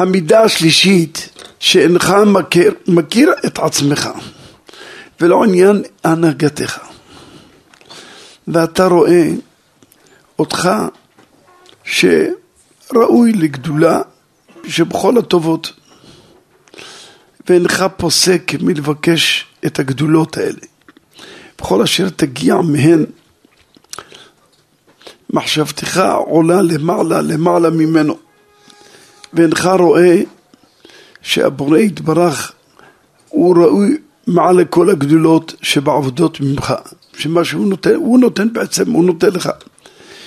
המידה השלישית, שאינך מכיר, מכיר את עצמך, ולא עניין הנהגתך. ואתה רואה אותך שראוי לגדולה שבכל הטובות, ואינך פוסק מלבקש את הגדולות האלה. בכל אשר תגיע מהן, מחשבתך עולה למעלה למעלה ממנו, ואינך רואה שהבורא יתברך הוא ראוי מעל לכל הגדולות שבעבודות ממך, שמה שהוא נותן, הוא נותן בעצם, הוא נותן לך.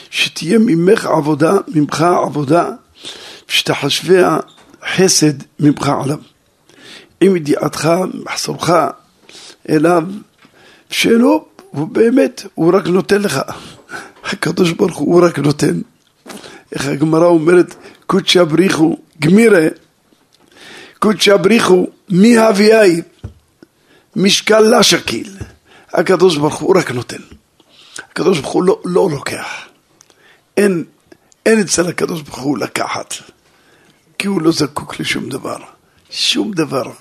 שתהיה ממך עבודה, ממך עבודה, שתחשביה חסד ממך עליו. עם ידיעתך, מחסורך אליו, שלא, הוא באמת, הוא רק נותן לך. הקדוש ברוך הוא רק נותן. איך הגמרא אומרת, קודשא בריחו, גמירה, קודשא בריחו, מי הביאי, משקל לה שקיל. הקדוש ברוך הוא רק נותן. הקדוש ברוך הוא לא, לא לוקח. אין, אין אצל הקדוש ברוך הוא לקחת, כי הוא לא זקוק לשום דבר. שום דבר.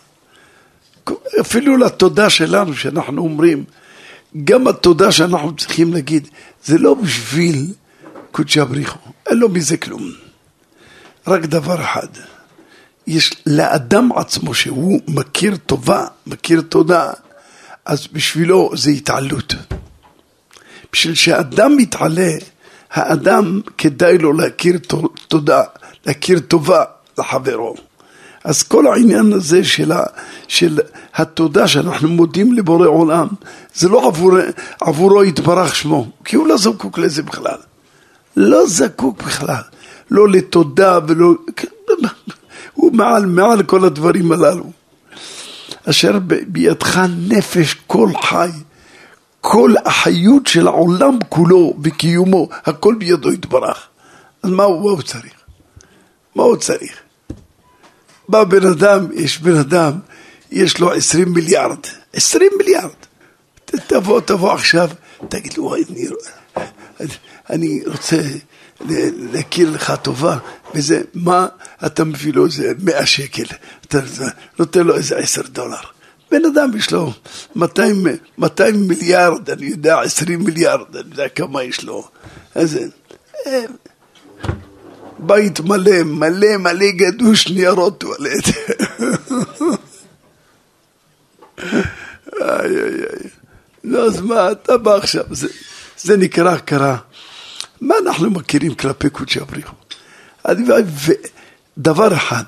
אפילו לתודה שלנו שאנחנו אומרים, גם התודה שאנחנו צריכים להגיד, זה לא בשביל קודשא בריחו, אין לו מזה כלום. רק דבר אחד, יש לאדם עצמו שהוא מכיר טובה, מכיר תודה, אז בשבילו זה התעלות. בשביל שאדם מתעלה, האדם כדאי לו להכיר תודה, להכיר טובה לחברו. אז כל העניין הזה של, ה, של התודה שאנחנו מודים לבורא עולם, זה לא עבור, עבורו יתברך שמו, כי הוא לא זקוק לזה בכלל. לא זקוק בכלל, לא לתודה ולא... הוא מעל, מעל כל הדברים הללו. אשר בידך נפש כל חי, כל החיות של העולם כולו וקיומו, הכל בידו יתברך. אז מה הוא, צריך? מה הוא צריך? בא בן אדם, יש בן אדם, יש לו עשרים מיליארד, עשרים מיליארד. תבוא, תבוא עכשיו, תגיד לו, אני, אני רוצה להכיר לך טובה, וזה, מה אתה מביא לו איזה מאה שקל, אתה נותן לו איזה עשר דולר. בן אדם יש לו 200, 200 מיליארד, אני יודע, 20 מיליארד, אני יודע כמה יש לו. אז אה, בית מלא, מלא מלא גדוש ניירות טואלט. איי איי איי. נו אז מה, אתה בא עכשיו, זה, זה נקרא הכרה. מה אנחנו מכירים כלפי קודשי הבריחו? דבר אחד,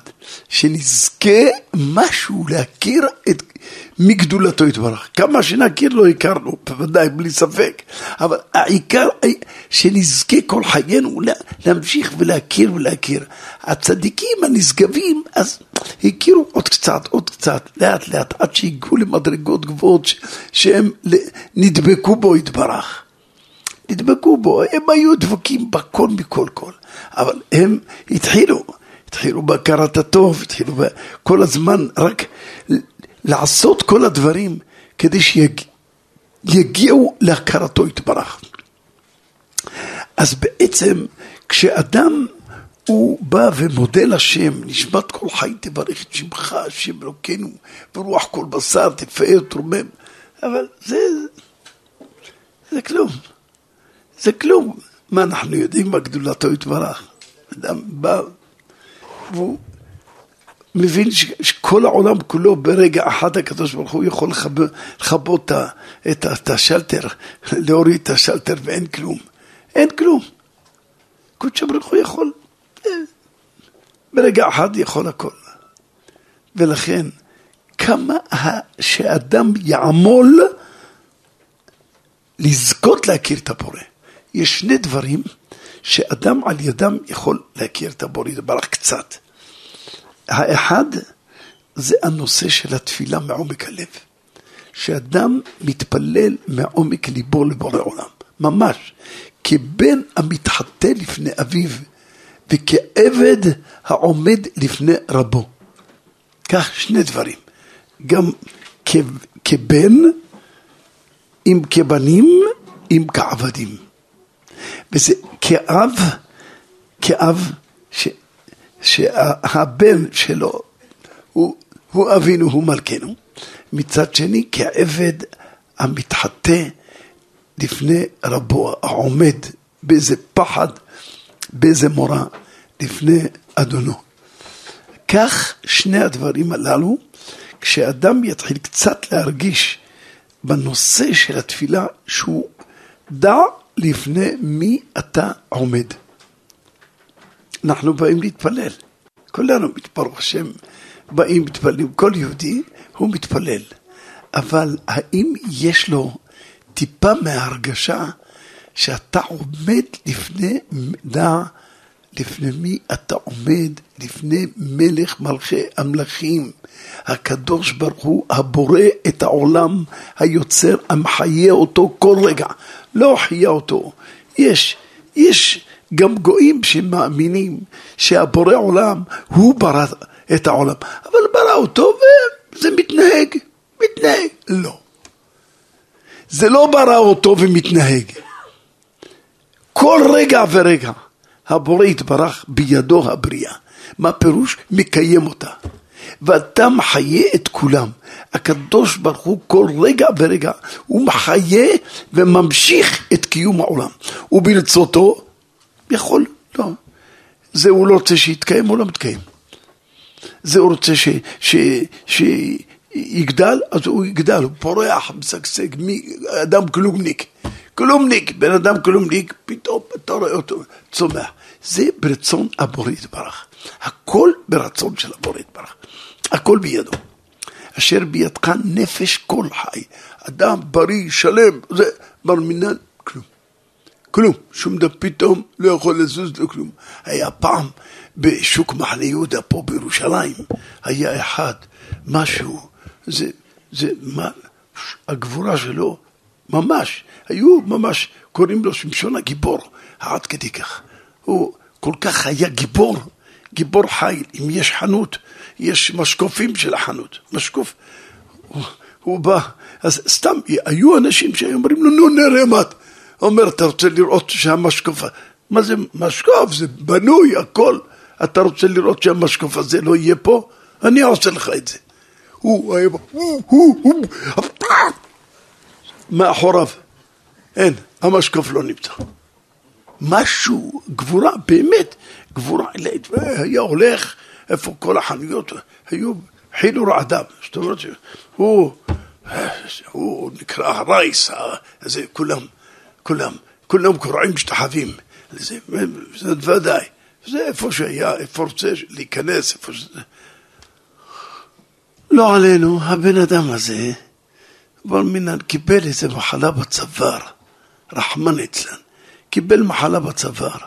שנזכה משהו להכיר את, מגדולתו יתברך. כמה שנכיר לא הכרנו, בוודאי, בלי ספק. אבל העיקר, שנזכה כל חיינו להמשיך ולהכיר ולהכיר. הצדיקים הנשגבים, אז הכירו עוד קצת, עוד קצת, לאט לאט, עד שהגיעו למדרגות גבוהות שהם נדבקו בו יתברך. נדבקו בו, הם היו דבקים בכל מכל כל, אבל הם התחילו. התחילו בהכרת הטוב, התחילו כל הזמן רק לעשות כל הדברים כדי שיגיעו להכרתו יתברך. אז בעצם כשאדם הוא בא ומודה לשם, נשמת כל חי תברך את שמך, השם אלוקינו, ברוח כל בשר תפאר תרומם, אבל זה, זה כלום, זה כלום. מה אנחנו יודעים מה גדולתו יתברך? אדם בא והוא מבין שכל העולם כולו ברגע אחד הקדוש ברוך הוא יכול לכבות את, השלטר, להוריד את השלטר ואין כלום. אין כלום. קודש ברוך הוא יכול, אה, ברגע אחד יכול הכל. ולכן, כמה שאדם יעמול לזכות להכיר את הבורא. יש שני דברים שאדם על ידם יכול להכיר את הבורא יתברך קצת. האחד זה הנושא של התפילה מעומק הלב. שאדם מתפלל מעומק ליבו לבורא עולם, ממש, כבן המתחטא לפני אביו וכעבד העומד לפני רבו. כך שני דברים, גם כבן, אם כבנים, אם כעבדים. וזה כאב, כאב, ש, שהבן שלו הוא, הוא אבינו, הוא מלכנו, מצד שני כעבד המתחטא לפני רבו, העומד באיזה פחד, באיזה מורא, לפני אדונו. כך שני הדברים הללו, כשאדם יתחיל קצת להרגיש בנושא של התפילה, שהוא דע לפני מי אתה עומד. אנחנו באים להתפלל, כולנו, ברוך השם, באים מתפללים, כל יהודי הוא מתפלל, אבל האם יש לו טיפה מההרגשה שאתה עומד לפני, דע לפני מי אתה עומד? לפני מלך מלכי המלכים, הקדוש ברוך הוא, הבורא את העולם, היוצר, המחיה אותו כל רגע, לא חיה אותו. יש, יש גם גויים שמאמינים שהבורא עולם, הוא ברא את העולם, אבל ברא אותו וזה מתנהג, מתנהג. לא. זה לא ברא אותו ומתנהג. כל רגע ורגע הבורא יתברך בידו הבריאה. מה פירוש? מקיים אותה. ואתה מחיה את כולם. הקדוש ברוך הוא כל רגע ורגע, הוא מחיה וממשיך את קיום העולם. וברצותו יכול, לא. זה הוא לא רוצה שיתקיים, הוא לא מתקיים. זה הוא רוצה ש, ש, ש, יגדל, אז הוא יגדל, הוא פורח, משגשג, אדם כלומניק. כלומניק, בן אדם כלומניק, פתאום אתה רואה אותו צומח. זה ברצון הבורא יתברך. הכל ברצון של הבורא יתברך. הכל בידו. אשר בידך נפש כל חי. אדם בריא, שלם, זה בר מינן, כלום. כלום. שום דבר פתאום לא יכול לזוז לכלום. היה פעם בשוק מחנה יהודה פה בירושלים, היה אחד, משהו, זה, זה, מה, הגבורה שלו, ממש, היו ממש, קוראים לו שמשון הגיבור, עד כדי כך. הוא כל כך היה גיבור, גיבור חיל. אם יש חנות, יש משקופים של החנות, משקוף. הוא, הוא בא, אז סתם, היו אנשים שהיו אומרים לו, נו נראה מה. אומר, אתה רוצה לראות שהמשקוף, מה זה משקוף? זה בנוי, הכל. אתה רוצה לראות שהמשקוף הזה לא יהיה פה? אני עושה לך את זה. הוא היה, הוא, הוא, הוא, מאחוריו, אין, המשקוף לא נמצא. משהו, גבורה, באמת, גבורה והיה הולך, איפה כל החנויות, היו חילו רעדיו, זאת אומרת שהוא, הוא נקרא רייס, זה כולם, כולם, כולם קורעים משתחווים, זה, זה ודאי, זה איפה שהיה, איפה רוצה להיכנס, איפה שזה. לא עלינו, הבן אדם הזה, אבל מן קיבל איזה מחלה בצוואר, רחמן אצלן. קיבל מחלה בצוואר,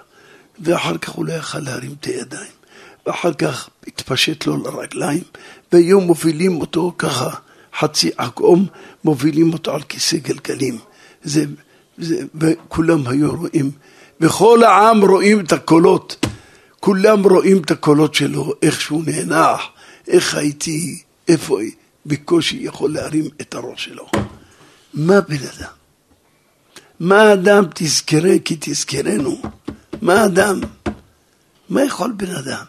ואחר כך הוא לא יכל להרים את הידיים, ואחר כך התפשט לו לרגליים, והיו מובילים אותו ככה, חצי עקום, מובילים אותו על כיסא גלגלים. זה, זה, וכולם היו רואים, וכל העם רואים את הקולות, כולם רואים את הקולות שלו, איך שהוא נאנח, איך הייתי, איפה, בקושי יכול להרים את הראש שלו. מה בן אדם? מה אדם תזכרה כי תזכרנו? מה אדם? מה יכול בן אדם?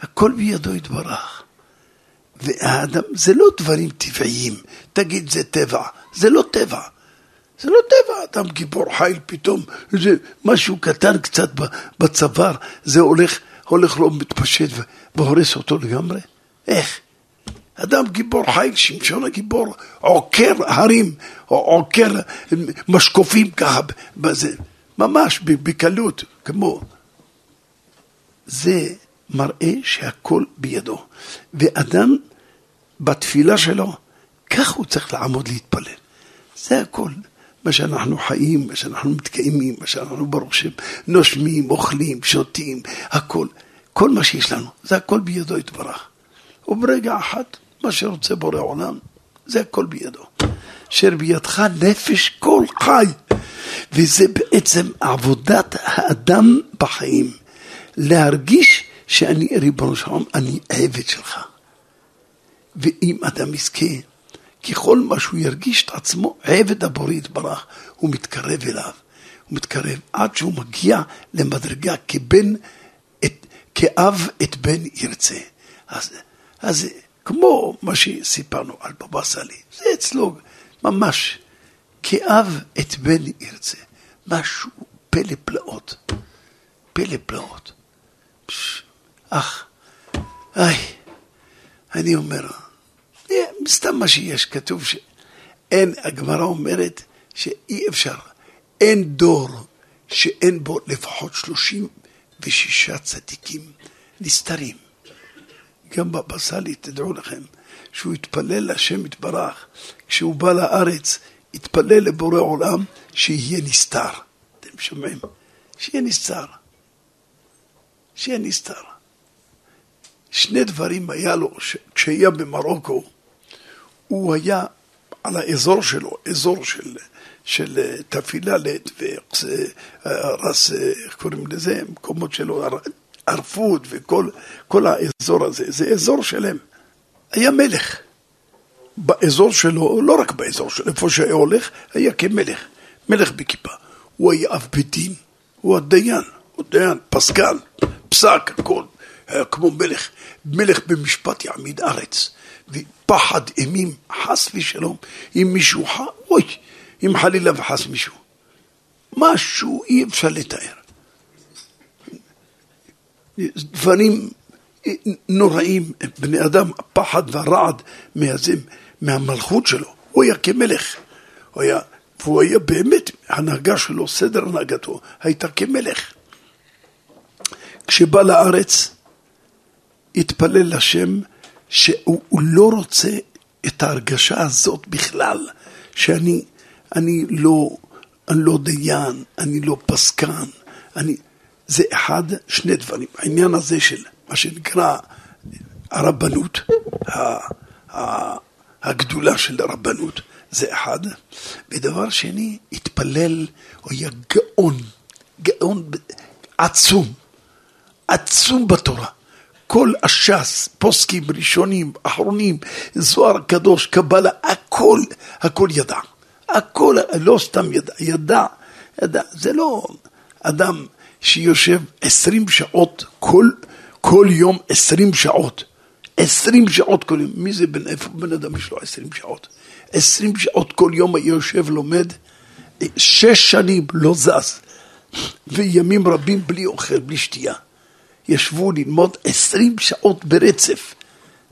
הכל בידו יתברך. והאדם, זה לא דברים טבעיים, תגיד זה טבע, זה לא טבע. זה לא טבע, אדם גיבור חיל פתאום, זה משהו קטן קצת בצוואר, זה הולך, הולך לא מתפשט והורס אותו לגמרי? איך? אדם גיבור חי, שמשון הגיבור, עוקר הרים, עוקר משקופים ככה, בזה, ממש בקלות, כמו... זה מראה שהכל בידו. ואדם בתפילה שלו, כך הוא צריך לעמוד להתפלל. זה הכל. מה שאנחנו חיים, מה שאנחנו מתקיימים, מה שאנחנו ברוך השם נושמים, אוכלים, שותים, הכל. כל מה שיש לנו, זה הכל בידו יתברך. וברגע אחד מה שרוצה בורא עולם, זה הכל בידו. אשר בידך נפש כל חי. וזה בעצם עבודת האדם בחיים. להרגיש שאני, ריבונו של עולם, אני עבד שלך. ואם אדם יזכה, ככל מה שהוא ירגיש את עצמו עבד הבורא יתברך, הוא מתקרב אליו. הוא מתקרב עד שהוא מגיע למדרגה כבן, את, כאב את בן ירצה. אז, אז כמו מה שסיפרנו על בבא סאלי, זה אצלו ממש כאב את בן ירצה. משהו פלא פלאות, פלא פלאות. אך, איי, אני אומר, סתם מה שיש, כתוב שאין, הגמרא אומרת שאי אפשר, אין דור שאין בו לפחות שלושים ושישה צדיקים נסתרים. גם בבא סאלי, תדעו לכם, שהוא התפלל להשם יתברך, כשהוא בא לארץ, התפלל לבורא עולם שיהיה נסתר. אתם שומעים? שיהיה נסתר. שיהיה נסתר. שני דברים היה לו, כשהיה במרוקו, הוא היה על האזור שלו, אזור של, של תפיללת ורס, איך קוראים לזה, מקומות שלו, ערפות וכל האזור הזה, זה אזור שלם. היה מלך. באזור שלו, לא רק באזור שלו, איפה שהיה הולך, היה כמלך, מלך בכיפה. הוא היה אב בית דין, הוא הדיין, הוא דיין, פסקן, פסק, הכל, היה כמו מלך, מלך במשפט יעמיד ארץ. ופחד אימים, חס ושלום, אם מישהו. אוי, אם חלילה וחס מישהו. משהו אי אפשר לתאר. דברים נוראים, בני אדם, הפחד והרעד מהזה, מהמלכות שלו. הוא היה כמלך. הוא היה, והוא היה באמת, ההנהגה שלו, סדר הנהגתו, הייתה כמלך. כשבא לארץ, התפלל לשם שהוא לא רוצה את ההרגשה הזאת בכלל, שאני אני לא, אני לא דיין, אני לא פסקן, אני... זה אחד, שני דברים. העניין הזה של מה שנקרא הרבנות, הגדולה של הרבנות, זה אחד. ודבר שני, התפלל, הוא היה גאון, גאון עצום, עצום בתורה. כל הש"ס, פוסקים ראשונים, אחרונים, זוהר קדוש, קבלה, הכל, הכל ידע. הכל, לא סתם ידע, ידע, ידע. זה לא אדם שיושב עשרים שעות, כל, כל יום עשרים שעות. עשרים שעות כל יום. מי זה בן, איפה בן אדם יש לו עשרים שעות? עשרים שעות כל יום יושב, לומד, שש שנים לא זז, וימים רבים בלי אוכל, בלי שתייה. ישבו ללמוד עשרים שעות ברצף,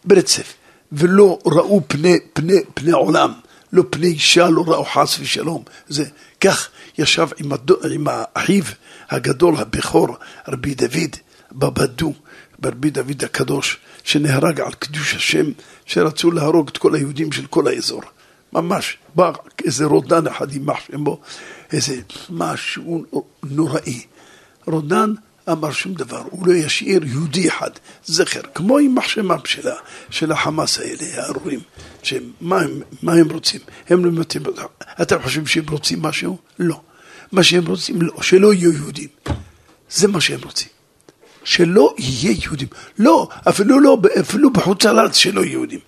ברצף, ולא ראו פני, פני, פני עולם, לא פני אישה, לא ראו חס ושלום. זה, כך ישב עם, הדו, עם האחיו הגדול, הבכור, רבי דוד, בבדו, ברבי דוד הקדוש, שנהרג על קדוש השם, שרצו להרוג את כל היהודים של כל האזור. ממש, בא איזה רודן אחד יימח שמו, איזה משהו נוראי. רודן אמר שום דבר, הוא לא ישאיר יהודי אחד, זכר, כמו עם מחשמם של, של החמאס האלה, הארורים, שמה הם, מה הם רוצים? הם לא מתאים, אתם חושבים שהם רוצים משהו? לא. מה שהם רוצים, לא, שלא יהיו יהודים. זה מה שהם רוצים. שלא יהיה יהודים. לא, אפילו לא, אפילו בחוץ לארץ שלא יהודים.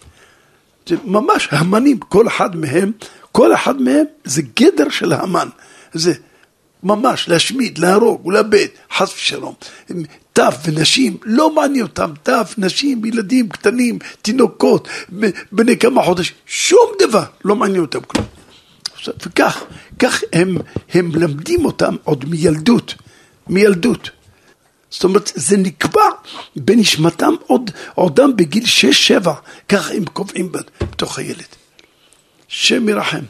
זה ממש המנים, כל אחד מהם, כל אחד מהם זה גדר של המן. זה ממש להשמיד, להרוג ולאבד, חס ושלום. טף ונשים, לא מעניין אותם, טף, נשים, ילדים קטנים, תינוקות, בני כמה חודשים, שום דבר, לא מעניין אותם כלום. וכך, כך הם, הם מלמדים אותם עוד מילדות, מילדות. זאת אומרת, זה נקבע בנשמתם עוד, עודם בגיל שש-שבע, כך הם קובעים בתוך הילד. שם ירחם,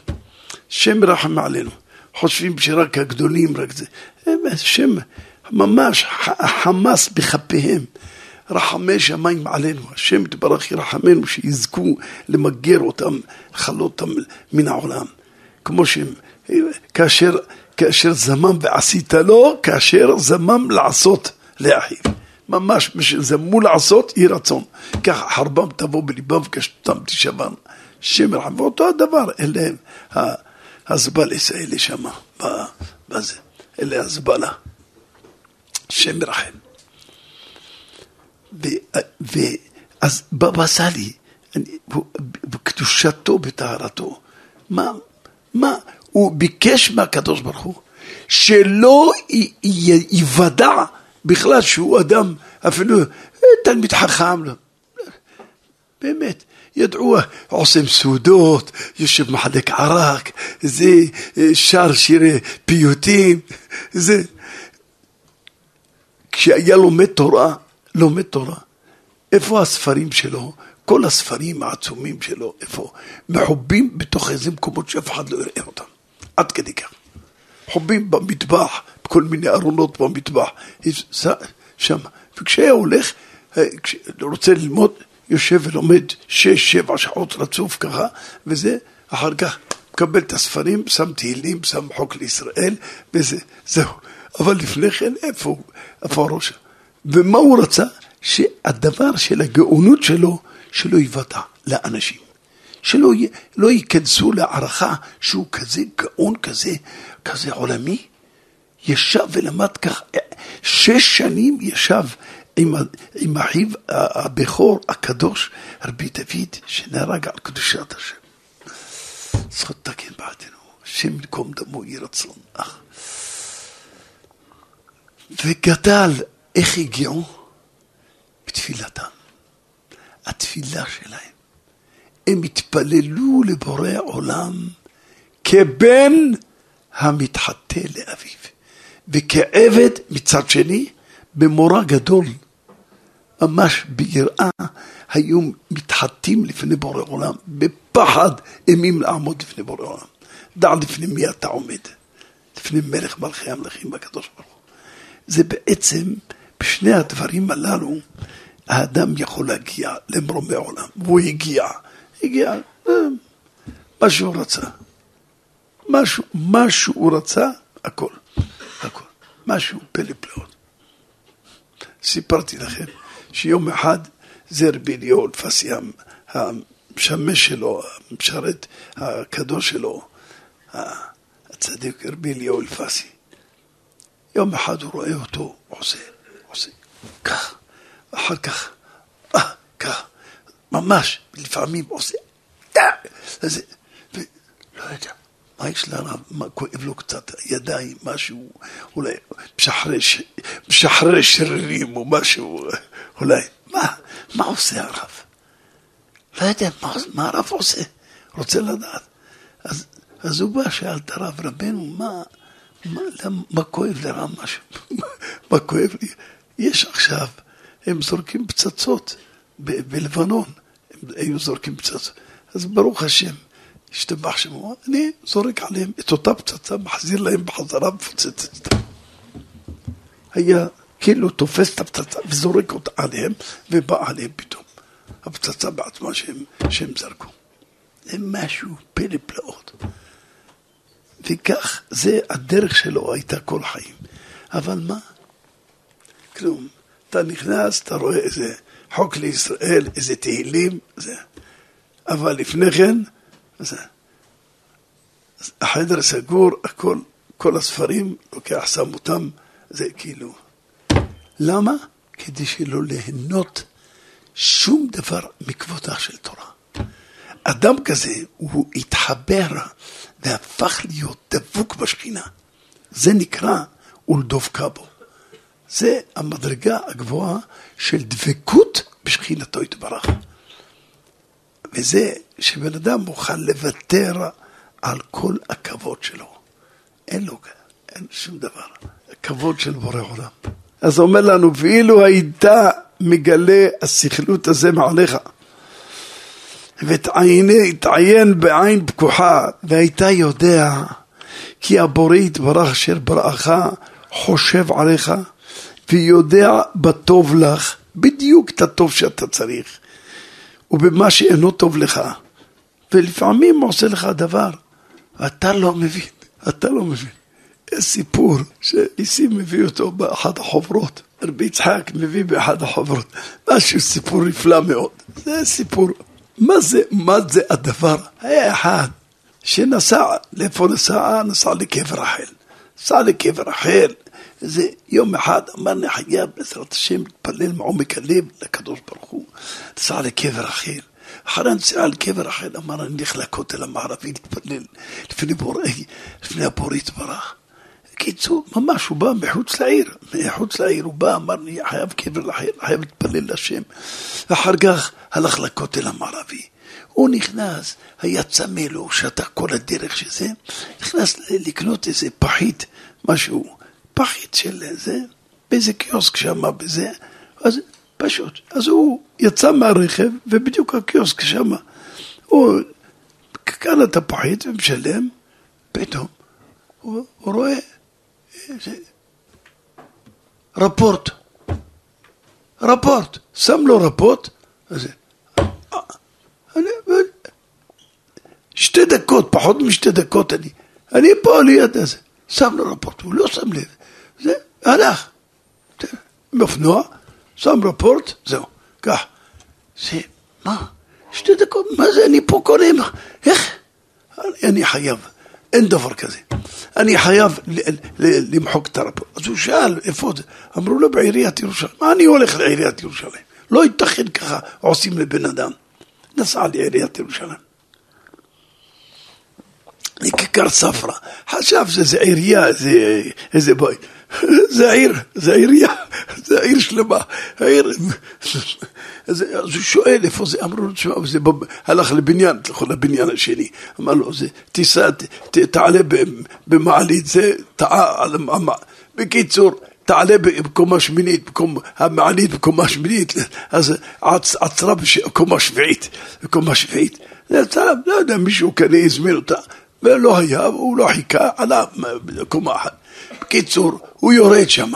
שם ירחם עלינו. חושבים שרק הגדולים, רק זה. השם ממש חמס בכפיהם. רחמי שמיים עלינו, השם יתברך ירחמנו שיזכו למגר אותם, לכלות אותם מן העולם. כמו שהם, כאשר, כאשר זמם ועשית לו, כאשר זמם לעשות לאחיו. ממש, זמו לעשות, יהי רצון. ככה חרבם תבוא בליבם וקשתם תשבם. שם ירחם, ואותו הדבר, אלה הם. הזבלס האלה שם, בזה, אלה הזבלה, שם מרחם. ואז בבא סאלי, בקדושתו, בטהרתו, מה, מה, הוא ביקש מהקדוש ברוך הוא שלא ייוודע בכלל שהוא אדם אפילו תלמיד חכם לא. באמת, ידעו, עושים סעודות, יושב מחלק ערק, זה, שר שירי פיוטים, זה. כשהיה לומד תורה, לומד תורה, איפה הספרים שלו? כל הספרים העצומים שלו, איפה? מחובים בתוך איזה מקומות שאף אחד לא יראה אותם. עד כדי כך. חובים במטבח, בכל מיני ארונות במטבח, שם. וכשהיה הולך, אה, רוצה ללמוד, יושב ולומד שש, שבע שעות רצוף ככה, וזה, אחר כך מקבל את הספרים, שם תהילים, שם חוק לישראל, וזה, זהו. אבל לפני כן, איפה, איפה הראש? ומה הוא רצה? שהדבר של הגאונות שלו, שלא יוודע לאנשים. שלא לא ייכנסו להערכה שהוא כזה גאון, כזה, כזה עולמי. ישב ולמד כך, שש שנים ישב עם, עם אחיו הבכור הקדוש, רבי דוד, שנהרג על קדושת השם. זכות תקן בעדנו, השם ינקום דמו יהי רצון. וגדל, איך הגיעו? בתפילתם. התפילה שלהם. הם התפללו לבורא עולם כבן המתחטא לאביו, וכעבד מצד שני במורא גדול. ממש ביראה היו מתחטאים לפני בורא עולם, בפחד אימים לעמוד לפני בורא עולם. דע לפני מי אתה עומד, לפני מלך מלכי המלכים הקדוש ברוך הוא. זה בעצם, בשני הדברים הללו, האדם יכול להגיע למרומי עולם, והוא הגיע, הגיע, אה, מה שהוא רצה. משהו, מה שהוא רצה, הכל, הכל. משהו פלא פלאות. סיפרתי לכם שיום אחד זה רבי אליהו אלפסי, המשמש שלו, המשרת הקדוש שלו, הצדיק רבי אליהו אלפסי. יום אחד הוא רואה אותו עושה, עושה, כך, אחר כך, אה, כך, ממש, לפעמים עושה, זה, לא יודע. מה יש לרב? מה כואב לו קצת? ידיים, משהו, אולי משחרש שרירים או משהו, אולי. מה, מה עושה הרב? לא יודע, מה, מה הרב עושה? רוצה לדעת. אז, אז הוא בא, שאל את הרב, רבנו, מה, מה, למה, מה כואב לרב משהו? מה כואב לי? יש עכשיו, הם זורקים פצצות בלבנון, הם היו זורקים פצצות. אז ברוך השם, השתבח שמו, אני זורק עליהם את אותה פצצה, מחזיר להם בחזרה, מפוצץ אותה. היה כאילו תופס את הפצצה וזורק אותה עליהם, ובא עליהם פתאום. הפצצה בעצמה שהם, שהם זרקו. זה משהו פלא פלאות. וכך, זה הדרך שלו הייתה כל החיים. אבל מה? כלום. אתה נכנס, אתה רואה איזה חוק לישראל, איזה תהילים, זה. אבל לפני כן, זה. החדר סגור, הכל, כל הספרים, לוקח, שם אותם, זה כאילו. למה? כדי שלא ליהנות שום דבר מכבודה של תורה. אדם כזה, הוא התחבר והפך להיות דבוק בשכינה. זה נקרא ולדבקה בו. זה המדרגה הגבוהה של דבקות בשכינתו יתברך. וזה שבן אדם מוכן לוותר על כל הכבוד שלו. אין לו, אין שום דבר. הכבוד של בורא עולם. אז אומר לנו, ואילו הייתה מגלה הסכלות הזה מעליך, ותעיין בעין פקוחה, והייתה יודע כי הבורא יתברך אשר בראך חושב עליך, ויודע בטוב לך, בדיוק את הטוב שאתה צריך. ובמה שאינו טוב לך. ולפעמים הוא עושה לך דבר, אתה לא מבין, אתה לא מבין. יש סיפור שניסים מביא אותו באחת החוברות, רבי יצחק מביא באחת החוברות, משהו סיפור נפלא מאוד. זה סיפור, מה זה, מה זה הדבר? היה אחד שנסע, לאיפה נסע? נסע לקבר רחל. נסע לקבר רחל, זה יום אחד אמר חייב בעזרת השם להתפלל מעומק הלב לקדוש ברוך הוא. נסע לקבר רחל. אחרי הנסיעה על קבר רחל אמר אני אלך לכותל המערבי להתפלל לפני בוראי, לפני הבורא יתברך. בקיצור, ממש, הוא בא מחוץ לעיר, מחוץ לעיר, הוא בא, אמר לי, חייב קבר לחיר, חייב להתפלל לשם. ואחר כך הלך לכותל המערבי. הוא נכנס, היה צמא לו, שתה כל הדרך שזה, נכנס לקנות איזה פחית, משהו, פחית של זה, באיזה קיוסק שם, בזה, אז פשוט. אז הוא יצא מהרכב, ובדיוק הקיוסק שם, הוא קנה את הפחית ומשלם, פתאום הוא, הוא רואה איזה רפורט, רפורט, שם לו רפורט, אז שתי דקות, פחות משתי דקות אני, אני פה ליד הזה, שם לו רפורט, הוא לא שם לב, זה, הלך, עם אופנוע, שם רפורט, זהו, כך, זה, מה, שתי דקות, מה זה, אני פה קונה, איך, אני חייב, אין דבר כזה. אני חייב למחוק את הרפורט. אז הוא שאל, איפה זה? אמרו לו, בעיריית ירושלים. מה אני הולך לעיריית ירושלים? לא ייתכן ככה עושים לבן אדם. נסע לעיריית ירושלים. לכיכר ספרא, חשב שזה עירייה, זה איזה בוי. זה עיר, זה עירייה, זה עיר שלמה. העיר... אז, אז הוא שואל איפה זה, אמרו לו, תשמע, זה הלך לבניין, תלכו לבניין השני. אמר לו, זה, תיסע, ת, תעלה במעלית, זה טעה על המעלית. בקיצור, תעלה בקומה שמינית, בקום, המעלית בקומה שמינית, אז עצ, עצרה בקומה שביעית, בקומה שביעית. לא יודע, מישהו כנראה הזמין אותה, ולא היה, הוא לא חיכה, עלה בקומה אחת. בקיצור, הוא יורד שם.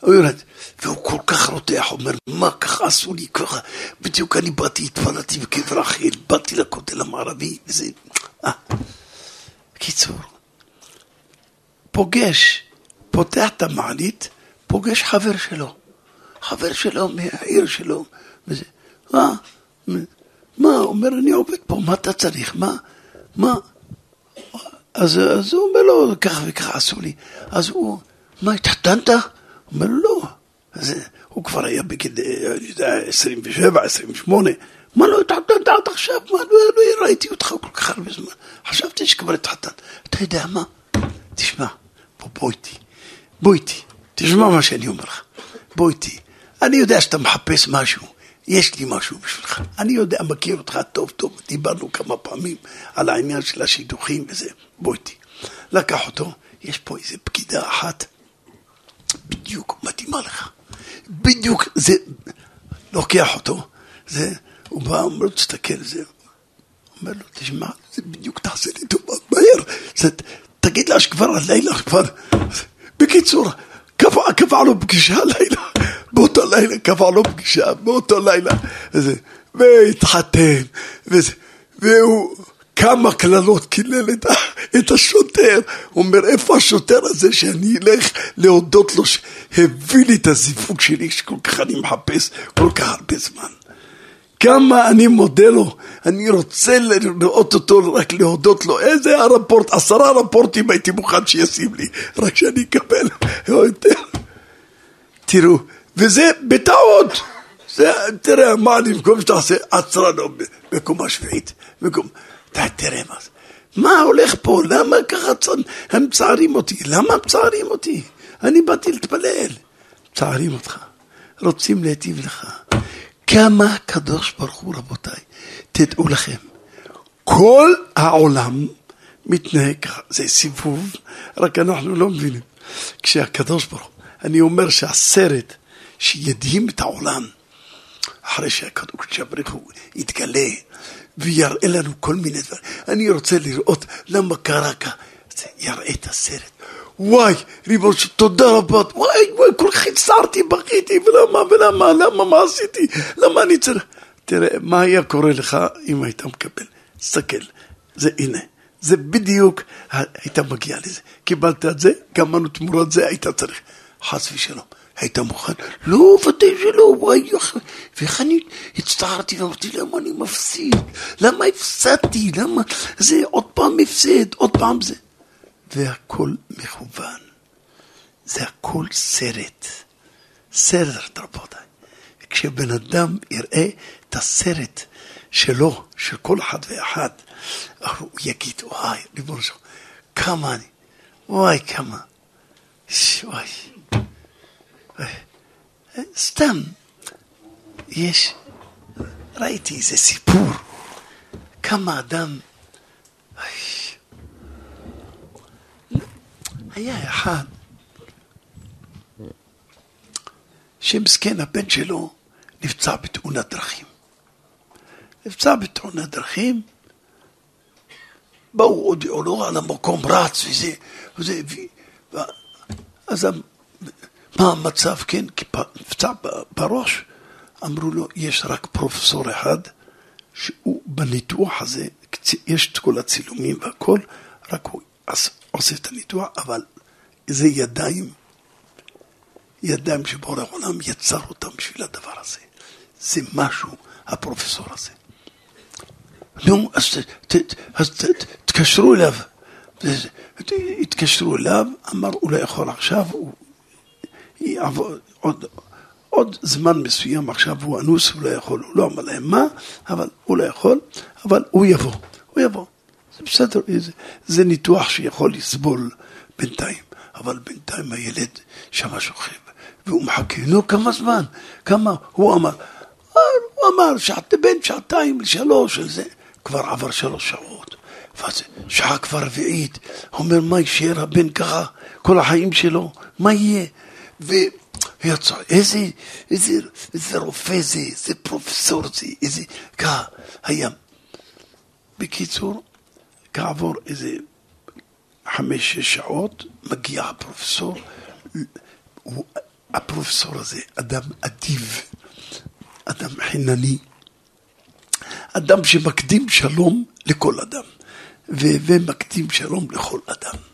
הוא יורד. והוא כל כך רותח, אומר, מה ככה עשו לי ככה? בדיוק אני באתי, התפללתי בקבר אחר, באתי לכותל המערבי, וזה... אה. בקיצור, פוגש, פותח את המעלית, פוגש חבר שלו. חבר שלו מהעיר שלו. וזה, מה? מה? אומר, אני עובד פה, מה אתה צריך? מה? מה? אז, אז הוא אומר לו, ככה וככה עשו לי. אז הוא, מה, התחתנת? הוא אומר לו, לא. אז הוא כבר היה בגיל, אני יודע, 27, 28. מה לא התחתנת עד עכשיו? מה, לא, לא ראיתי אותך כל כך הרבה זמן. חשבתי שכבר התחתנת. אתה יודע מה? תשמע, בוא איתי. בוא איתי. תשמע מה שאני אומר לך. בוא איתי. אני יודע שאתה מחפש משהו. יש לי משהו בשבילך. אני יודע, מכיר אותך טוב טוב, דיברנו כמה פעמים על העניין של השידוכים וזה. בוא איתי. לקח אותו, יש פה איזה פקידה אחת, בדיוק מתאימה לך. בדיוק, זה, לוקח אותו, זה, הוא בא, אומר לו, תסתכל, זה, אומר לו, תשמע, זה בדיוק תעשה לי טובה, מהר, זה, תגיד לה שכבר הלילה, כבר, בקיצור, קבע, קבע לו פגישה הלילה, באותו לילה קבע לו פגישה, באותו לילה, וזה, והתחתן, וזה, והוא... כמה קללות קילל את, את השוטר. הוא אומר, איפה השוטר הזה שאני אלך להודות לו שהביא לי את הזיווג שלי שכל כך אני מחפש כל כך הרבה זמן. כמה אני מודה לו, אני רוצה לראות אותו, רק להודות לו. איזה הרפורט, עשרה רפורטים הייתי מוכן שישים לי, רק שאני אקבל יותר. תראו, וזה בטעות. זה, תראה, מה אני במקום שתעשה עצרה לו בקומה שביעית. בקומה. תראה מה זה. מה הולך פה? למה ככה הם מצערים אותי? למה מצערים אותי? אני באתי להתפלל. מצערים אותך, רוצים להיטיב לך. כמה הקדוש ברוך הוא, רבותיי, תדעו לכם, כל העולם מתנהג ככה, זה סיבוב, רק אנחנו לא מבינים. כשהקדוש ברוך הוא, אני אומר שהסרט שידהים את העולם, אחרי שהקדוש ברוך הוא יתגלה ויראה לנו כל מיני דברים. אני רוצה לראות למה קרה ככה. יראה את הסרט. וואי, ריבונו של תודה רבה, וואי, וואי, כל כך הצטערתי, בכיתי, ולמה, ולמה, למה, מה עשיתי, למה אני צריך... תראה, מה היה קורה לך אם היית מקבל? תסתכל, זה הנה, זה בדיוק, היית מגיע לזה. קיבלת את זה, גמרנו תמורת זה, היית צריך. חס ושלום. היית מוכן? לא, ודאי שלא, וואי, ואיך אני הצטערתי ואמרתי, למה אני מפסיד? למה הפסדתי? למה זה עוד פעם הפסד, עוד פעם זה. והכל מכוון. זה הכל סרט. סרט, רבותיי. כשבן אדם יראה את הסרט שלו, של כל אחד ואחד, הוא יגיד, וואי, ריבונו שלום, כמה אני, וואי, כמה. וואי. סתם, יש, ראיתי איזה סיפור, כמה אדם, היה אחד שמסכן הבן שלו נפצע בתאונת דרכים. נפצע בתאונת דרכים, באו, הודיעו לו על המקום, רץ וזה, וזה, ו... אז מה המצב, כן, כי נפצע בראש, אמרו לו, יש רק פרופסור אחד, שהוא בניתוח הזה, יש את כל הצילומים והכל, רק הוא עושה את הניתוח, אבל זה ידיים, ידיים שבורא עולם יצר אותם בשביל הדבר הזה. זה משהו, הפרופסור הזה. נו, אז, תתקשרו אליו. התקשרו אליו, אמר, הוא לא יכול עכשיו, הוא יעבור עוד, עוד זמן מסוים, עכשיו הוא אנוס, הוא לא יכול, הוא לא אמר להם מה, אבל הוא לא יכול, אבל הוא יבוא, הוא יבוא. זה בסדר, זה, זה ניתוח שיכול לסבול בינתיים, אבל בינתיים הילד שם שוכב, והוא מחכה, נו, כמה זמן? כמה? הוא אמר, הוא אמר, שעת, בין שעתיים לשלוש, זה, כבר עבר שלוש שעות. ואז שעה כבר רביעית, אומר, מה יישאר הבן ככה כל החיים שלו? מה יהיה? ויצא, איזה, איזה, איזה רופא זה, איזה פרופסור זה, איזה, ככה היה. בקיצור, כעבור איזה חמש-שש שעות, מגיע הפרופסור, הוא, הפרופסור הזה, אדם אדיב, אדם חינני, אדם שמקדים שלום לכל אדם, ומקדים שלום לכל אדם.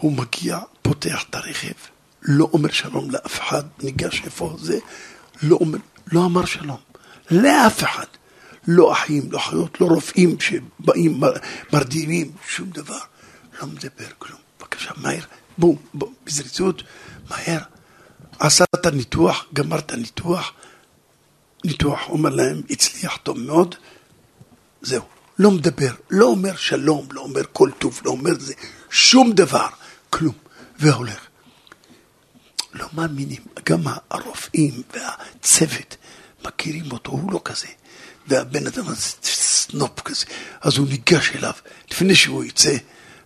הוא מגיע, פותח את הרכב, לא אומר שלום לאף אחד, ניגש איפה זה, לא, אומר, לא אמר שלום לאף אחד. לא אחים, לא אחיות, לא רופאים שבאים, מרדימים, שום דבר. לא מדבר כלום. בבקשה, מהר, בום, בום, בזריזות, מהר. עשה את הניתוח, גמר את הניתוח, ניתוח, אומר להם, הצליח טוב מאוד, זהו. לא מדבר, לא אומר שלום, לא אומר כל טוב, לא אומר זה, שום דבר, כלום, והולך. לא מאמינים, גם הרופאים והצוות מכירים אותו, הוא לא כזה. והבן אדם הזה סנופ כזה, אז הוא ניגש אליו, לפני שהוא יצא,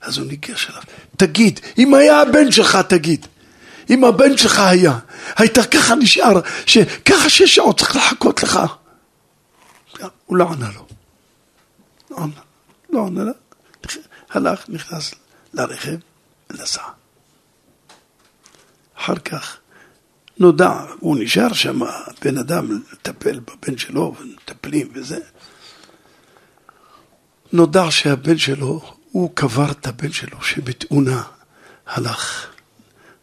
אז הוא ניגש אליו. תגיד, אם היה הבן שלך, תגיד. אם הבן שלך היה, היית ככה נשאר, שככה שש שעות צריך לחכות לך. הוא לא ענה לו. לא ענה, לא ענה. הלך, נכנס לרכב ונסע. אחר כך נודע, הוא נשאר שם, בן אדם לטפל בבן שלו, ומטפלים וזה. נודע שהבן שלו, הוא קבר את הבן שלו שבתאונה הלך.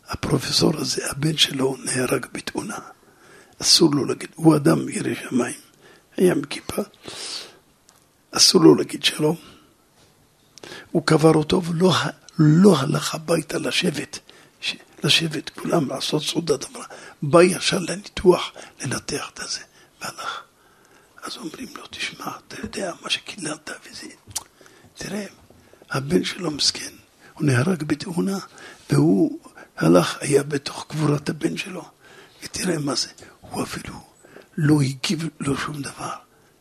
הפרופסור הזה, הבן שלו נהרג בתאונה. אסור לו להגיד, הוא אדם ירא שמיים, היה עם כיפה, אסור לו להגיד שלום. הוא קבר אותו ולא לא הלך הביתה לשבת, לשבת כולם לעשות סעודת המרה. בא ישר לניתוח לנתח את הזה, והלך. אז אומרים לו, תשמע, אתה יודע מה שקיללת וזה, תראה, הבן שלו מסכן, הוא נהרג בתאונה, והוא הלך, היה בתוך קבורת הבן שלו, ותראה מה זה, הוא אפילו לא הגיב לו שום דבר.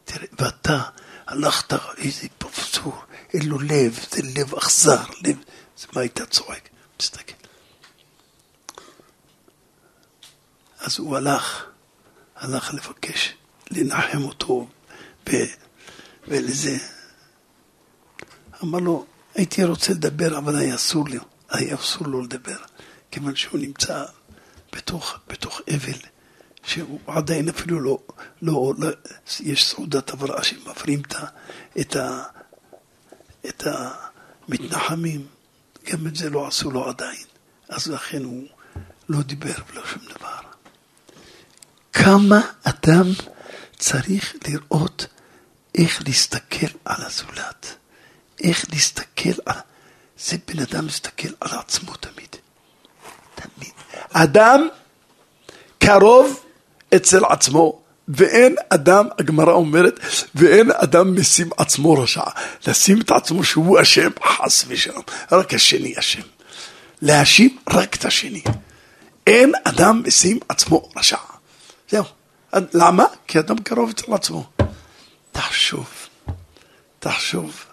תראה, ואתה הלכת, איזה פרופסור, אין לו לב, זה לב אכזר, לב, זה מה היית צועק? תסתכל. אז הוא הלך, הלך לבקש לנחם אותו ו... ולזה. אמר לו, הייתי רוצה לדבר, אבל היה אסור לי, היה אסור לו לדבר. כיוון שהוא נמצא בתוך, בתוך אבל, שהוא עדיין אפילו לא, לא, לא יש סעודת הבראה שמפרים את, את, את המתנחמים, גם את זה לא עשו לו עדיין, אז לכן הוא לא דיבר ולא שום דבר. כמה אדם צריך לראות איך להסתכל על הזולת, איך להסתכל על... זה בן אדם מסתכל על עצמו תמיד. תמיד. אדם קרוב אצל עצמו ואין אדם, הגמרא אומרת, ואין אדם משים עצמו רשע. לשים את עצמו שהוא אשם, חס ושלום. רק השני אשם. להאשים רק את השני. אין אדם משים עצמו רשע. זהו. למה? כי אדם קרוב אצל עצמו. תחשוב, תחשוב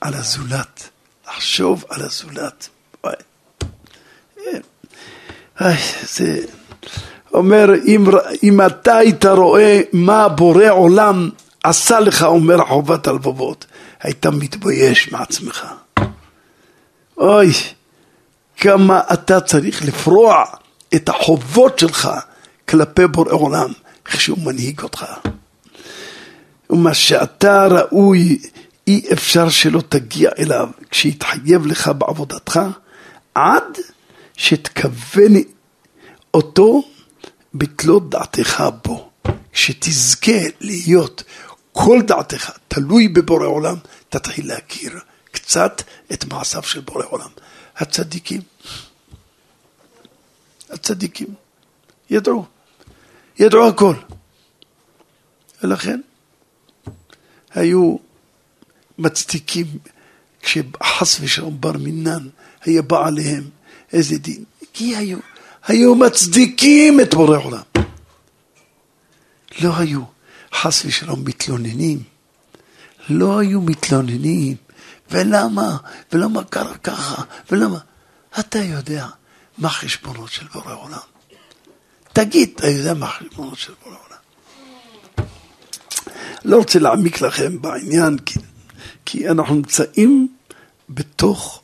על הזולת, תחשוב על הזולת. זה אומר, אם, אם אתה היית רואה מה בורא עולם עשה לך, אומר חובת הלבבות, היית מתבייש מעצמך. אוי, כמה אתה צריך לפרוע את החובות שלך כלפי בורא עולם, איך שהוא מנהיג אותך. ומה שאתה ראוי, אי אפשר שלא תגיע אליו כשיתחייב לך בעבודתך, עד שתכוון אותו בתלות דעתך בו. כשתזכה להיות כל דעתך תלוי בבורא עולם, תתחיל להכיר קצת את מעשיו של בורא עולם. הצדיקים, הצדיקים, ידעו, ידעו הכל. ולכן היו מצדיקים כשחס ושלום בר מינן היה בא עליהם איזה דין, כי היו, היו מצדיקים את בורא עולם. לא היו חס ושלום מתלוננים, לא היו מתלוננים, ולמה, ולמה קרה ככה, ולמה, אתה יודע מה החשבונות של בורא עולם. תגיד, אתה יודע מה החשבונות של בורא עולם. לא רוצה להעמיק לכם בעניין, כי, כי אנחנו נמצאים בתוך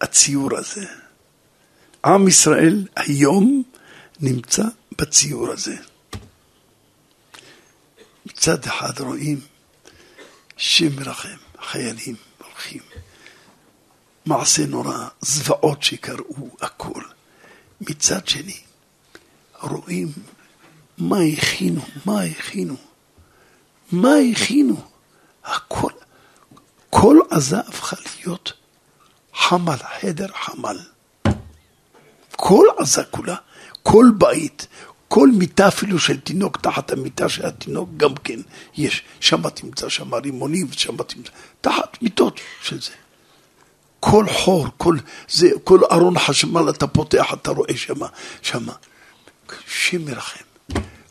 הציור הזה. עם ישראל היום נמצא בציור הזה. מצד אחד רואים שם מרחם, חיילים הולכים, מעשה נורא, זוועות שקראו, הכל. מצד שני, רואים מה הכינו, מה הכינו, מה הכינו, הכל, כל עזה הפכה להיות חמל, חדר חמל. כל עזה כולה, כל בית, כל מיטה אפילו של תינוק תחת המיטה של התינוק גם כן יש. שם תמצא שם רימונים, שם תמצא, תחת מיטות של זה. כל חור, כל, זה, כל ארון חשמל אתה פותח, אתה רואה שם, שם. שם מרחם.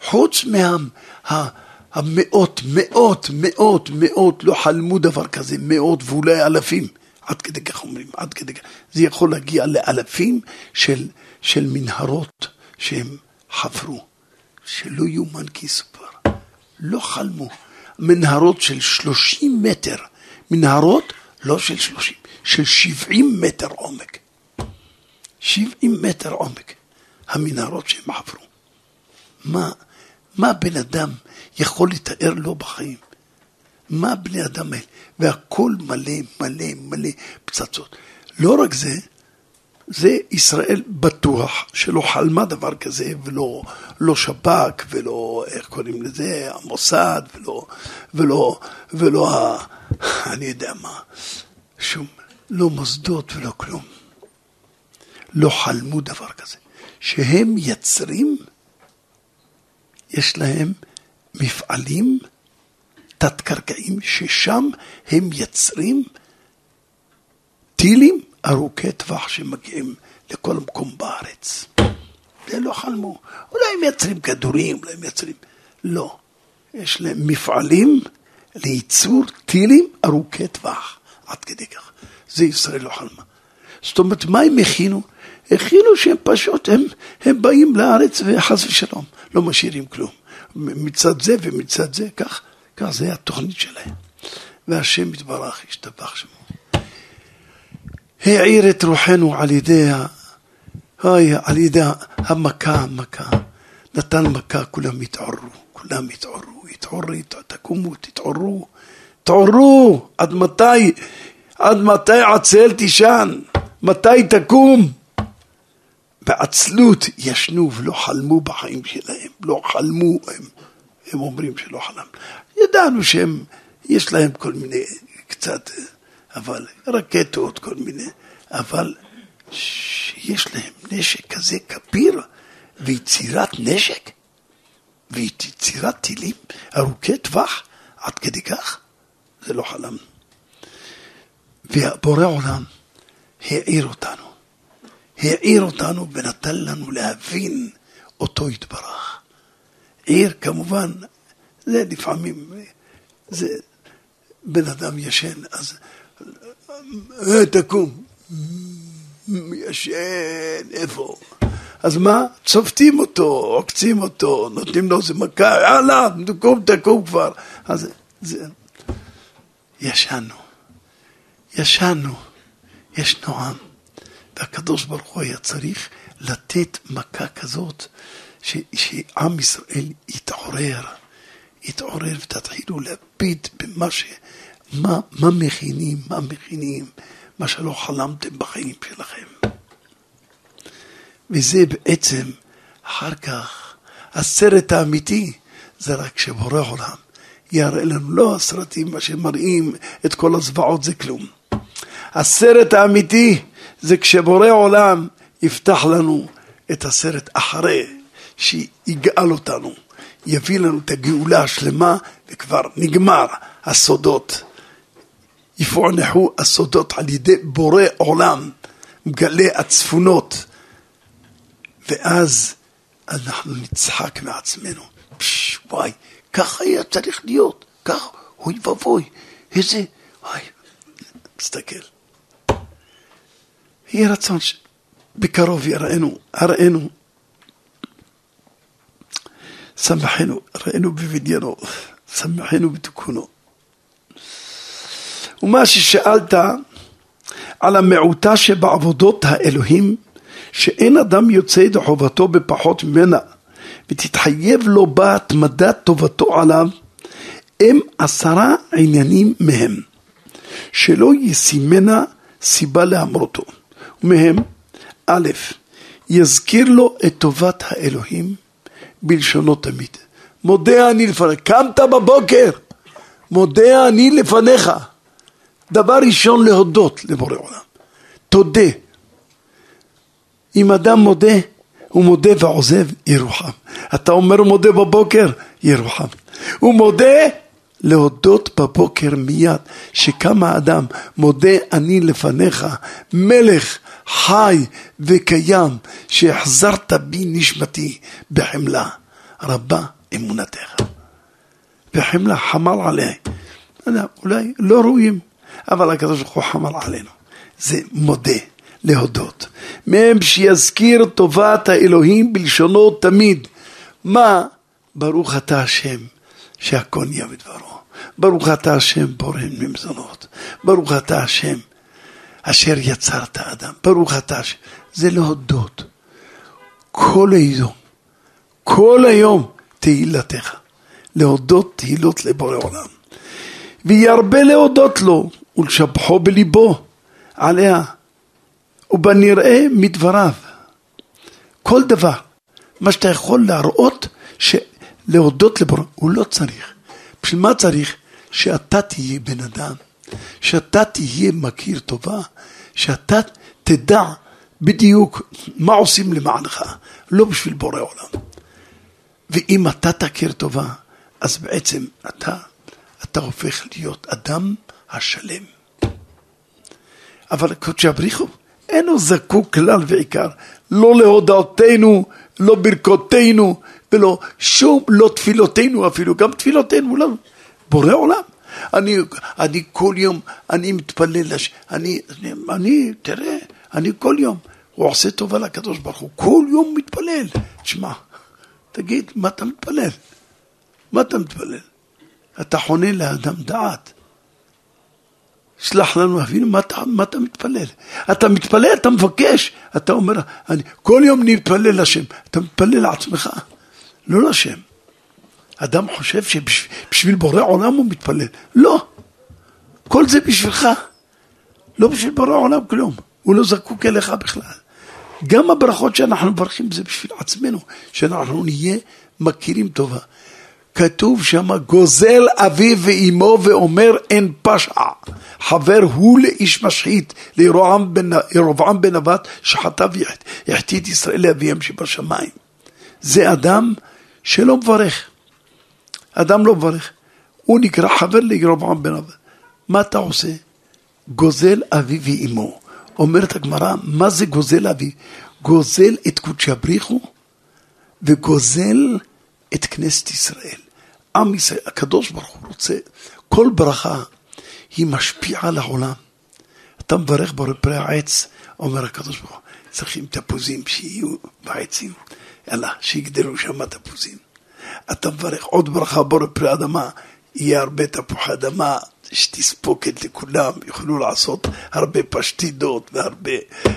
חוץ מהמאות, מאות, מאות, מאות, לא חלמו דבר כזה, מאות ואולי אלפים. עד כדי כך אומרים, עד כדי כך. זה יכול להגיע לאלפים של, של מנהרות שהם חפרו, שלא יאומן כי יסופר. לא חלמו. מנהרות של 30 מטר, מנהרות לא של 30, של 70 מטר עומק. 70 מטר עומק, המנהרות שהם חפרו. מה, מה בן אדם יכול לתאר לו בחיים? מה בני אדם האלה? והכל מלא, מלא, מלא פצצות. לא רק זה, זה ישראל בטוח שלא חלמה דבר כזה, ולא לא שב"כ, ולא, איך קוראים לזה, המוסד, ולא, ולא, ולא, ה, אני יודע מה, שום, לא מוסדות ולא כלום. לא חלמו דבר כזה. שהם יצרים, יש להם מפעלים תת-קרקעיים, ששם הם יצרים טילים ארוכי טווח שמגיעים לכל מקום בארץ. זה לא חלמו. אולי הם מייצרים כדורים, אולי הם מייצרים... לא. יש להם מפעלים לייצור טילים ארוכי טווח. עד כדי כך. זה ישראל לא חלמה. זאת אומרת, מה הם הכינו? הכינו שהם פשוט, הם, הם באים לארץ וחס ושלום, לא משאירים כלום. מצד זה ומצד זה, כך, כך זה התוכנית שלהם. והשם יתברך, ישתבח שמו. העיר את רוחנו על ידי, על ידי המכה, המכה. נתן מכה, כולם התעוררו, כולם התעוררו, התעוררו, תקומו, תתעוררו, תעוררו, עד מתי, עד מתי עצל תישן, מתי תקום? בעצלות ישנו ולא חלמו בחיים שלהם, לא חלמו, הם, הם אומרים שלא חלם. ידענו שהם, יש להם כל מיני, קצת, אבל רקטות, כל מיני, אבל שיש להם נשק כזה כביר ויצירת נשק, ויצירת טילים ארוכי טווח עד כדי כך, זה לא חלמנו. והבורא עולם העיר אותנו, העיר אותנו ונתן לנו להבין אותו יתברך. עיר כמובן, זה לפעמים, זה בן אדם ישן, אז אה, תקום, ישן, איפה? אז מה? צובטים אותו, עוקצים אותו, נותנים לו איזה מכה, יאללה, תקום, תקום כבר. אז זה... ישנו, ישנו, יש נועם. והקדוש ברוך הוא היה צריך לתת מכה כזאת, ש, שעם ישראל יתעורר, יתעורר ותתחילו להביט במה ש... מה, מה מכינים, מה מכינים, מה שלא חלמתם בחיים שלכם. וזה בעצם, אחר כך, הסרט האמיתי, זה רק שבורא עולם יראה לנו, לא הסרטים מה שמראים את כל הזוועות, זה כלום. הסרט האמיתי זה כשבורא עולם יפתח לנו את הסרט אחרי שיגאל אותנו, יביא לנו את הגאולה השלמה וכבר נגמר הסודות. יפוענחו הסודות על ידי בורא עולם, מגלה הצפונות. ואז אנחנו נצחק מעצמנו. פש, וואי, ככה היה צריך להיות, ככה, אוי ואבוי, איזה, וואי, תסתכל. יהיה רצון שבקרוב יראינו, הראינו, שמחנו, ראינו בבניינו, שמחנו בתיקונו. ומה ששאלת על המעוטה שבעבודות האלוהים, שאין אדם יוצא ידי חובתו בפחות ממנה, ותתחייב לו בה התמדת טובתו עליו, הם עשרה עניינים מהם, שלא ישימנה סיבה להמרותו. ומהם, א', יזכיר לו את טובת האלוהים בלשונו תמיד. מודה אני לפניך, קמת בבוקר, מודה אני לפניך. דבר ראשון להודות לבורא עולם. תודה. אם אדם מודה, הוא מודה ועוזב, ירוחם. אתה אומר הוא מודה בבוקר, ירוחם. הוא מודה להודות בבוקר מיד, שקם האדם, מודה אני לפניך, מלך חי וקיים, שהחזרת בי נשמתי בחמלה. רבה אמונתך. וחמלה חמל עליה. אולי לא ראויים, אבל הקדוש ברוך הוא חמל עלינו. זה מודה, להודות. מהם שיזכיר טובת האלוהים בלשונו תמיד. מה? ברוך אתה השם שהכל נהיה בדברו. ברוך אתה השם בורא ממזונות. ברוך אתה השם אשר יצר את האדם. ברוך אתה השם. זה להודות. כל היום, כל היום תהילתך. להודות תהילות לבורא עולם. וירבה להודות לו ולשבחו בליבו עליה ובנראה מדבריו. כל דבר, מה שאתה יכול להראות, להודות לבורא, הוא לא צריך. בשביל מה צריך? שאתה תהיה בן אדם, שאתה תהיה מכיר טובה, שאתה תדע בדיוק מה עושים למענך, לא בשביל בורא עולם. ואם אתה תכיר טובה, אז בעצם אתה, אתה הופך להיות אדם השלם. אבל קודשי הבריחו אינו זקוק כלל ועיקר, לא להודעותינו, לא ברכותינו, ולא שום, לא תפילותינו אפילו, גם תפילותינו, לא. בורא עולם. אני, אני כל יום, אני מתפלל, לש... אני, אני, אני, תראה, אני כל יום, הוא עושה טובה לקדוש ברוך הוא, כל יום מתפלל. תשמע, תגיד, מה אתה מתפלל? מה אתה מתפלל? אתה חונה לאדם דעת. שלח לנו אבינו, מה אתה, מה אתה מתפלל? אתה מתפלל, אתה מבקש, אתה אומר, אני כל יום נתפלל לשם, אתה מתפלל לעצמך, לא לשם. אדם חושב שבשביל בורא עולם הוא מתפלל, לא, כל זה בשבילך, לא בשביל בורא עולם כלום, הוא לא זקוק אליך בכלל. גם הברכות שאנחנו מברכים זה בשביל עצמנו, שאנחנו נהיה מכירים טובה. כתוב שם, גוזל אביו ואימו ואומר אין פשע. חבר הוא לאיש משחית, לירובעם בן, בן נבט, שחטא והחטיא את ישראל לאביהם שבשמיים. זה אדם שלא מברך. אדם לא מברך. הוא נקרא חבר לירבעם בן אב. מה אתה עושה? גוזל אבי ואימו. אומרת הגמרא, מה זה גוזל אבי? גוזל את קודשי הבריחו וגוזל את כנסת ישראל. עם ישראל, הקדוש ברוך הוא רוצה, כל ברכה היא משפיעה על העולם. אתה מברך בפרי העץ, אומר הקדוש ברוך הוא, צריכים תפוזים שיהיו בעצים, יאללה, שיגדלו שם תפוזים. אתה מברך עוד ברכה בורא פרי אדמה, יהיה הרבה תפוחי אדמה, יש תספוקת לכולם, יוכלו לעשות הרבה פשטידות והרבה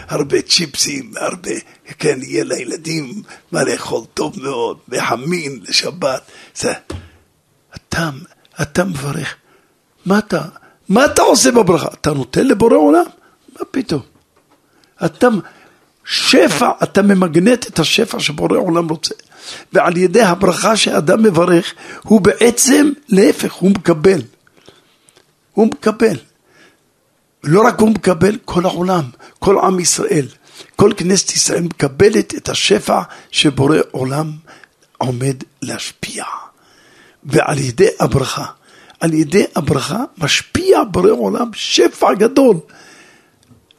הרבה צ'יפסים והרבה, כן, יהיה לילדים מה לאכול טוב מאוד, וחמין לשבת. זה, אתה, אתה מברך. מה אתה, מה אתה עושה בברכה? אתה נותן לבורא עולם? מה פתאום? אתה, שפע, אתה ממגנט את השפע שבורא עולם רוצה. ועל ידי הברכה שאדם מברך, הוא בעצם, להפך, הוא מקבל. הוא מקבל. לא רק הוא מקבל, כל העולם, כל עם ישראל, כל כנסת ישראל מקבלת את השפע שבורא עולם עומד להשפיע. ועל ידי הברכה, על ידי הברכה משפיע בורא עולם שפע גדול.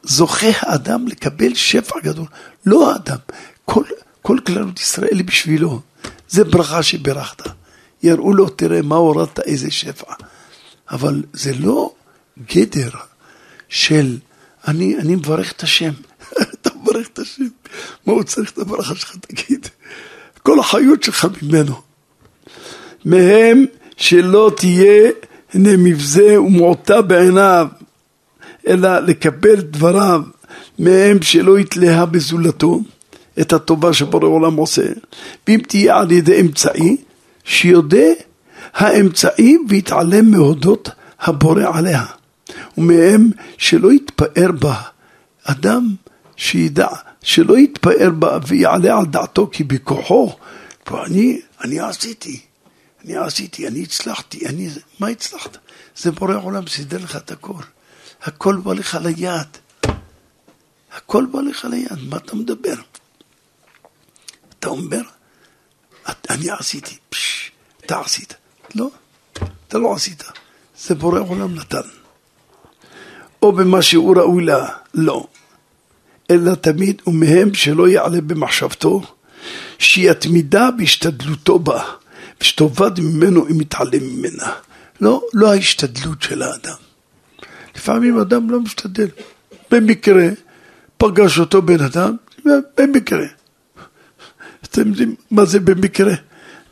זוכה האדם לקבל שפע גדול, לא האדם, כל, כל כללות ישראל בשבילו, זה ברכה שברכת. יראו לו, תראה מה הורדת, איזה שפע. אבל זה לא גדר של אני, אני מברך את השם. אתה מברך את השם, מה הוא צריך את הברכה שלך, תגיד. כל החיות שלך ממנו. מהם שלא תהיה הנה מבזה ומועטה בעיניו, אלא לקבל דבריו מהם שלא יתלהה בזולתו את הטובה שבורא עולם עושה, ואם תהיה על ידי אמצעי, שיודע האמצעי ויתעלם מהודות הבורא עליה, ומהם שלא יתפאר בה. אדם שידע, שלא יתפאר בה ויעלה על דעתו כי בכוחו, אני, אני עשיתי, אני עשיתי, אני הצלחתי, אני, מה הצלחת? זה בורא עולם סידר לך את הכל. הכל בא לך ליד. הכל בא לך ליד, מה אתה מדבר? אתה אומר, אני עשיתי, פשש, אתה עשית. לא, אתה לא עשית. זה בורא עולם נתן. או במה שהוא ראוי לה, לא. אלא תמיד ומהם שלא יעלה במחשבתו, שיתמידה בהשתדלותו בה, ושתאבד ממנו אם יתעלם ממנה. לא, לא ההשתדלות של האדם. לפעמים אדם לא משתדל. במקרה פגש אותו בן אדם, במקרה. אתם יודעים מה זה במקרה?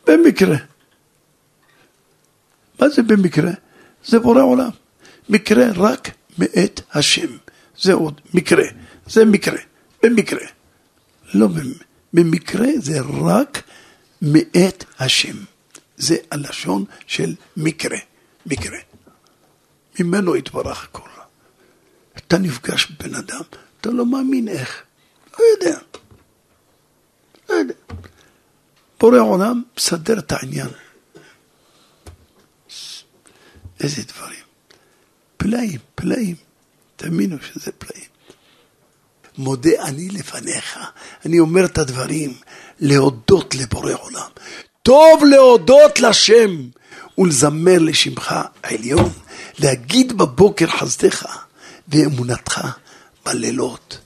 במקרה. מה זה במקרה? זה בורא עולם. מקרה רק מאת השם. זה עוד מקרה. זה מקרה. במקרה. לא במקרה, זה רק מאת השם. זה הלשון של מקרה. מקרה. ממנו יתברך הכל. אתה נפגש בבן אדם, אתה לא מאמין איך. לא יודע. בורא עולם מסדר את העניין. איזה דברים. פלאים, פלאים. תאמינו שזה פלאים. מודה אני לפניך. אני אומר את הדברים, להודות לבורא עולם. טוב להודות לשם ולזמר לשמך עליון, להגיד בבוקר חסדך ואמונתך בלילות.